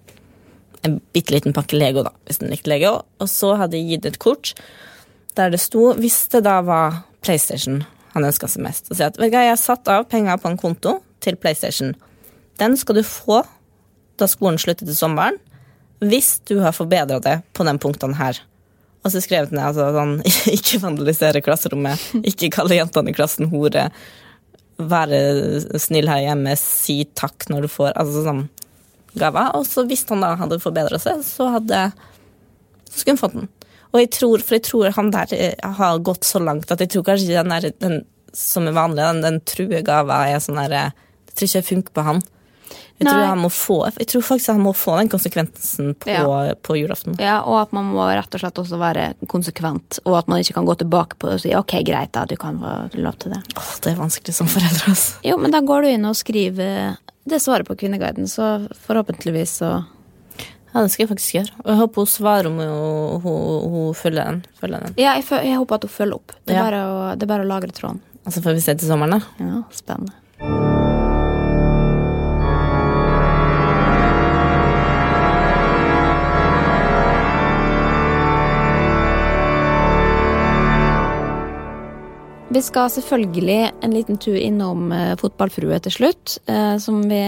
[SPEAKER 2] en bitte liten pakke Lego, da, hvis den likte Lego. Og så hadde jeg gitt et kort der det sto, hvis det da var PlayStation han ønska seg mest, og si at jeg har satt av penger på en konto til PlayStation. Den skal du få da skolen slutter til sommeren, hvis du har forbedra det på de punktene her. Og så skrev han, altså, sånn Ikke vandalisere klasserommet, ikke kalle jentene i klassen hore, være snill her hjemme, si takk når du får Altså sånn gaver. Og så hvis han da hadde forbedra seg, så hadde så skulle han fått den. Og jeg tror, for jeg tror han der eh, har gått så langt at jeg tror kanskje den, der, den som er vanlig, den, den truegava er sånn der Jeg Det tror ikke det funker på han. Jeg tror, han må få, jeg tror faktisk han må få den konsekvensen på,
[SPEAKER 1] Ja.
[SPEAKER 2] på julaften.
[SPEAKER 1] Ja, og at man må rett og slett også være konsekvent, og at man ikke kan gå tilbake på det og si ok, greit, da, du kan få lov til det.
[SPEAKER 2] Åh, det er vanskelig som foreldre. altså.
[SPEAKER 1] Jo, men da går du inn og skriver det svaret på Kvinneguiden, så forhåpentligvis så
[SPEAKER 2] Ja, det skal jeg faktisk gjøre. Og jeg håper hun svarer om hun, hun, hun følger den. Følger den.
[SPEAKER 1] Ja, jeg, jeg håper at hun følger opp. Det er,
[SPEAKER 2] Ja.
[SPEAKER 1] bare, å, det er bare å lagre tråden.
[SPEAKER 2] Og Altså får vi se til sommeren, da.
[SPEAKER 1] Ja, spennende. Vi skal selvfølgelig en liten tur innom eh, Fotballfrue til slutt, eh, som vi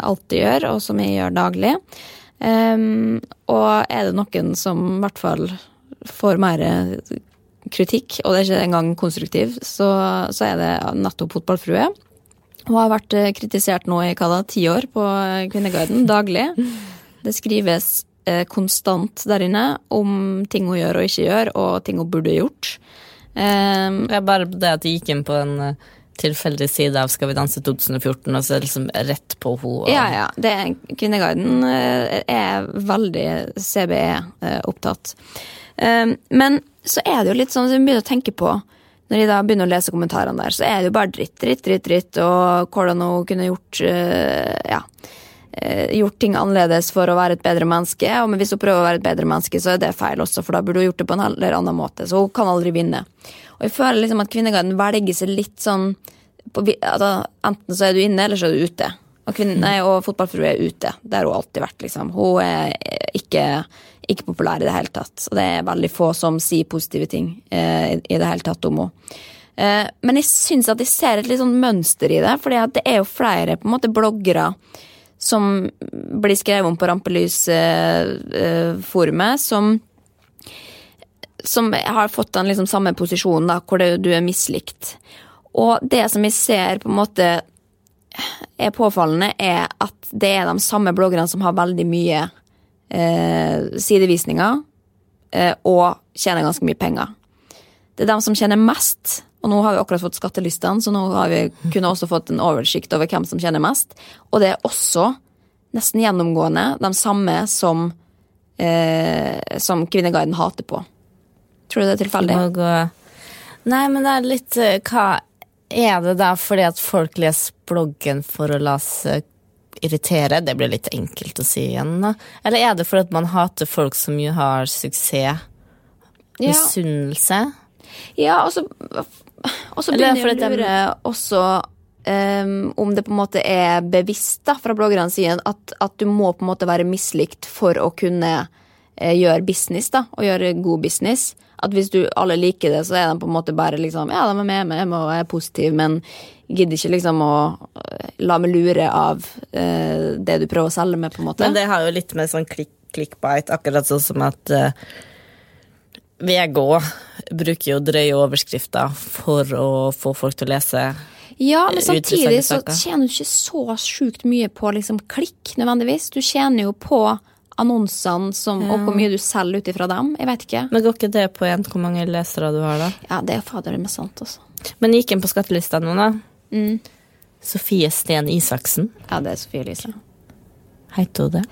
[SPEAKER 1] alltid gjør, og som vi gjør daglig. Ehm, og er det noen som i hvert fall får mer kritikk, og det er ikke engang konstruktiv, så, så er det nettopp Fotballfrue. Hun har vært eh, kritisert nå i hva da, ti år på eh, Kvinneguiden, daglig. Det skrives eh, konstant der inne om ting hun gjør og ikke gjør, og ting hun burde gjort. Um,
[SPEAKER 2] Det er bare det at jeg gikk inn på en eh, tilfeldig side av Skal vi danse 2014, og så er det liksom rett på henne. og-
[SPEAKER 1] Ja, ja. Det, Kvinneguiden eh, er veldig CBE-opptatt. Eh, Men så er det jo litt sånn som vi begynner å tenke på når de da begynner å lese kommentarene der, så er det jo bare dritt, dritt, dritt, dritt, og hvordan hun kunne gjort eh, ja, gjort ting annerledes for å være et bedre menneske. Og hvis hun prøver å være et bedre menneske, så er det feil også, for da burde hun gjort det på en eller annen måte. Så hun kan aldri vinne. Og jeg føler liksom at Kvinneguiden velger seg litt sånn på, altså, Enten så er du inne, eller så er du ute. Og, kvinne, og fotballfrue er ute. Det har hun alltid vært. liksom. Hun er ikke, ikke populær i det hele tatt. Og det er veldig få som sier positive ting eh, i, det hele tatt om henne. Eh, men jeg syns at jeg ser et litt sånn mønster i det. For det er jo flere på en måte bloggere som blir skrevet om på Rampelysforumet, som som har fått den liksom samme posisjonen, da, hvor det, du er mislikt. Og det som jeg ser på en måte er påfallende, er at det er de samme bloggerne som har veldig mye eh, sidevisninger eh, og tjener ganske mye penger. Det er de som tjener mest, og nå har vi akkurat fått skattelistene, så nå har vi kunne også fått en oversikt over hvem som tjener mest. Og det er også nesten gjennomgående de samme som, eh, som Kvinneguiden hater på. Tror du det er tilfeldig?
[SPEAKER 2] Nei, men det er litt eh, Hva er det da fordi at folk leser bloggen for å la seg irritere? Det blir litt enkelt å si igjen, da. Eller er det fordi at man hater folk som jo har suksess?
[SPEAKER 1] Ja.
[SPEAKER 2] Misunnelse?
[SPEAKER 1] Ja, og så, så begynner jeg å lure også Um, om det på en måte er bevisst da, fra bloggernes side at, at du må på en måte være mislikt for å kunne uh, gjøre business, da, og gjøre god business. At hvis du alle liker det, så er de på en måte bare liksom Ja, de er med meg og er positive, men gidder ikke liksom å eh, la meg lure av eh, det du prøver å selge med, på en måte.
[SPEAKER 2] Men det har jo litt med sånn klikk, clickbite, akkurat sånn som at eh, VG bruker jo drøye overskrifter for å få folk til å lese.
[SPEAKER 1] Ja, men samtidig så tjener du ikke så sjukt mye på liksom klikk, nødvendigvis. Du tjener jo på annonsene som, og hvor mye du selger ut ifra dem. Jeg vet ikke.
[SPEAKER 2] Men går ikke det på en, hvor mange lesere du har, da?
[SPEAKER 1] Ja, det er fader meg sant, altså.
[SPEAKER 2] Men gikk inn på skattelista nå, da. Sofie Sten Isaksen.
[SPEAKER 1] Ja, det er Sofie Elise.
[SPEAKER 2] Heter hun det?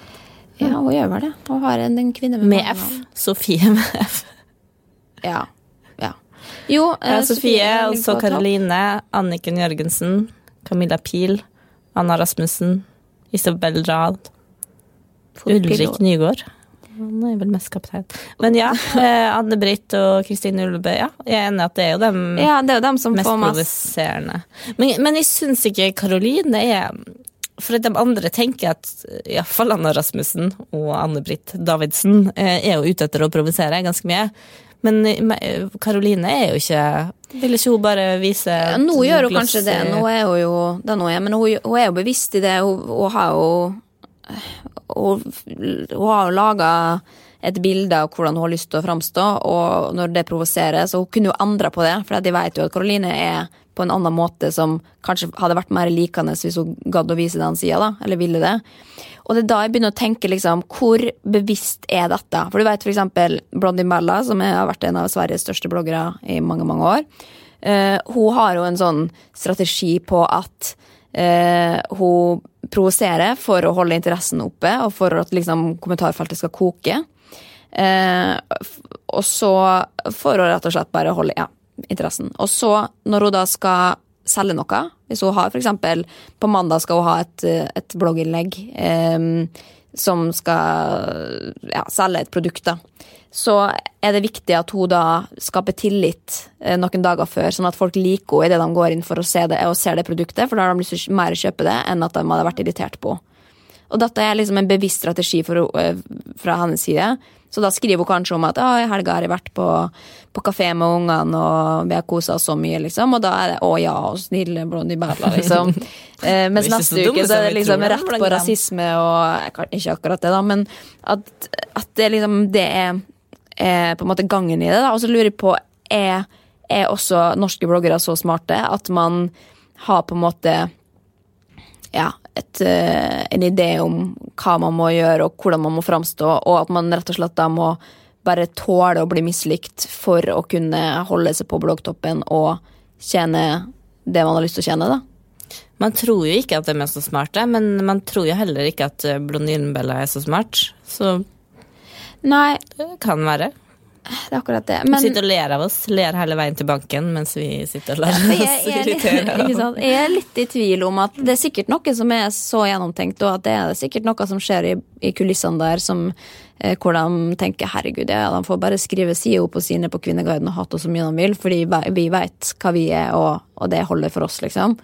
[SPEAKER 1] Ja, hun gjør vel det. Hun har en, en kvinne med
[SPEAKER 2] Med F. Sofie med F.
[SPEAKER 1] Ja. ja. Jo, eh,
[SPEAKER 2] Ja, Sofie, og så. Karoline, Anniken Jørgensen, Camilla Pil, Anna Rasmussen, Isabel Rad, Ulrik Nygaard. Han er vel mest kaptein. Men ja, eh, Anne-Britt og Kristine Ullebø, ja. Jeg er enig i at det er jo dem
[SPEAKER 1] Ja, det er jo dem som
[SPEAKER 2] mest
[SPEAKER 1] får mest.
[SPEAKER 2] provoserende. Men, men jeg syns ikke Karoline er For at de andre tenker at iallfall Anna Rasmussen og Anne-Britt Davidsen eh, er jo ute etter å provosere ganske mye. Men Karoline er jo ikke Vil ikke hun bare vise
[SPEAKER 1] Ja, nå gjør hun kanskje det. Nå er hun jo det nå, er, Men hun, hun er jo bevisst i det. Hun, hun har jo Hun, hun har jo laga et bilde av hvordan hun har lyst til å framstå, og når det provoserer, så hun kunne jo endra på det. For de vet jo at Karoline er på en annen måte som kanskje hadde vært mer likende hvis hun gadd å vise den sida, da. Eller ville det. Og det er da jeg begynner å tenke liksom, hvor bevisst er dette? For du vet for eksempel Blondin Bella, som har vært en av Sveriges største bloggere i mange, mange år. Uh, hun har jo en sånn strategi på at eh, hun provoserer for å holde interessen oppe, og for at liksom, kommentarfeltet skal koke. Eh, og så for å rett og slett bare holde ja, interessen. Og så, når hun da skal selge noe, hvis hun har f.eks. på mandag skal hun ha et, et blogginnlegg eh, som skal ja, selge et produkt, da så er det viktig at hun da skaper tillit eh, noen dager før, sånn at folk liker henne idet de går inn for å se det og ser det produktet, for da har de lyst til mer å kjøpe det enn at de hadde vært irritert på Og dette er liksom en bevisst strategi for, eh, fra hennes side. Så da skriver hun kanskje om at i helga har jeg vært på, på kafé med ungene, og vi har kosa oss så mye, liksom. Og da er det å ja, og snille Blondie Bella, liksom. Eh, mens neste uke så er det liksom rett på rasisme og Ikke akkurat det, da, men at, at det liksom det er på en måte gangen i det. Og så lurer jeg på, er, er også norske bloggere så smarte at man har på en måte ja, et, eh, en idé om hva man må gjøre, og hvordan man må framstå, og at man rett og slett da må bare tåle å bli mislikt for å kunne holde seg på bloggtoppen og tjene det man har lyst til å tjene, da.
[SPEAKER 2] Man tror jo ikke at de er så smarte, men man tror jo heller ikke at Blondinebella er så smart. Så
[SPEAKER 1] Nei.
[SPEAKER 2] Det kan være.
[SPEAKER 1] Det er akkurat det. Men,
[SPEAKER 2] sitter og ler av oss. Ler hele veien til banken mens vi sitter og lar oss irritere.
[SPEAKER 1] Jeg er litt i tvil om at det er sikkert noe som er så gjennomtenkt, og at det er sikkert noe som skjer i, i kulissene der som eh, hvor de tenker herregud, ja, de får bare skrive side opp og sine på Kvinneguiden og hate oss så mye de vil, fordi vi vet hva vi er, og, og det holder for oss, liksom.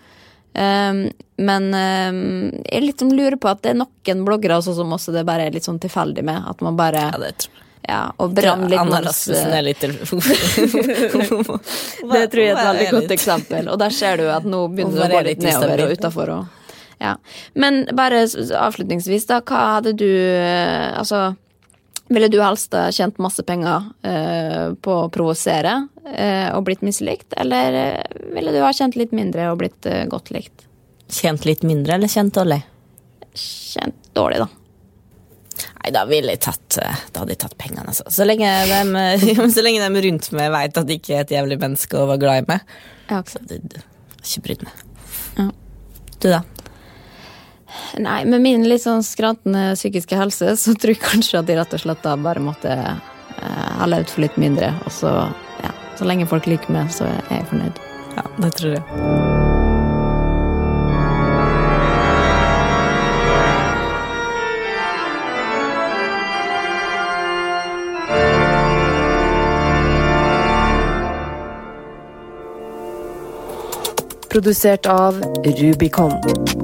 [SPEAKER 1] Um, men um, jeg liksom lurer på at det er noen bloggere også som også det bare er litt sånn tilfeldig med. At man bare
[SPEAKER 2] Ja, det tror jeg.
[SPEAKER 1] Ja, og brann litt
[SPEAKER 2] Anna Rasmussen er litt Det
[SPEAKER 1] tror jeg er et veldig godt eksempel. Og der ser du at nå begynner det å gå litt nedover og utafor. Ja. Men bare avslutningsvis, da. Hva hadde du Altså ville du helst tjent masse penger eh, på å provosere eh, og blitt mislikt, eller eh, ville du ha tjent litt mindre og blitt eh, godt likt?
[SPEAKER 2] Kjent litt mindre eller kjent dårlig?
[SPEAKER 1] Kjent dårlig, da.
[SPEAKER 2] Nei, da tatt Da hadde jeg tatt pengene, altså. Så lenge de, så lenge de rundt meg veit at jeg ikke er et jævlig menneske å være glad i meg.
[SPEAKER 1] Ja,
[SPEAKER 2] så det, det, ikke brydd meg.
[SPEAKER 1] Ja.
[SPEAKER 2] Du, da?
[SPEAKER 1] Nei, med min litt sånn skrantende psykiske helse, så tror jeg kanskje at de rett og slett da bare måtte eh, ha levd for litt mindre. Og så, ja, så lenge folk liker meg, så er jeg fornøyd.
[SPEAKER 2] Ja, det tror jeg.
[SPEAKER 3] Produsert av Rubicon.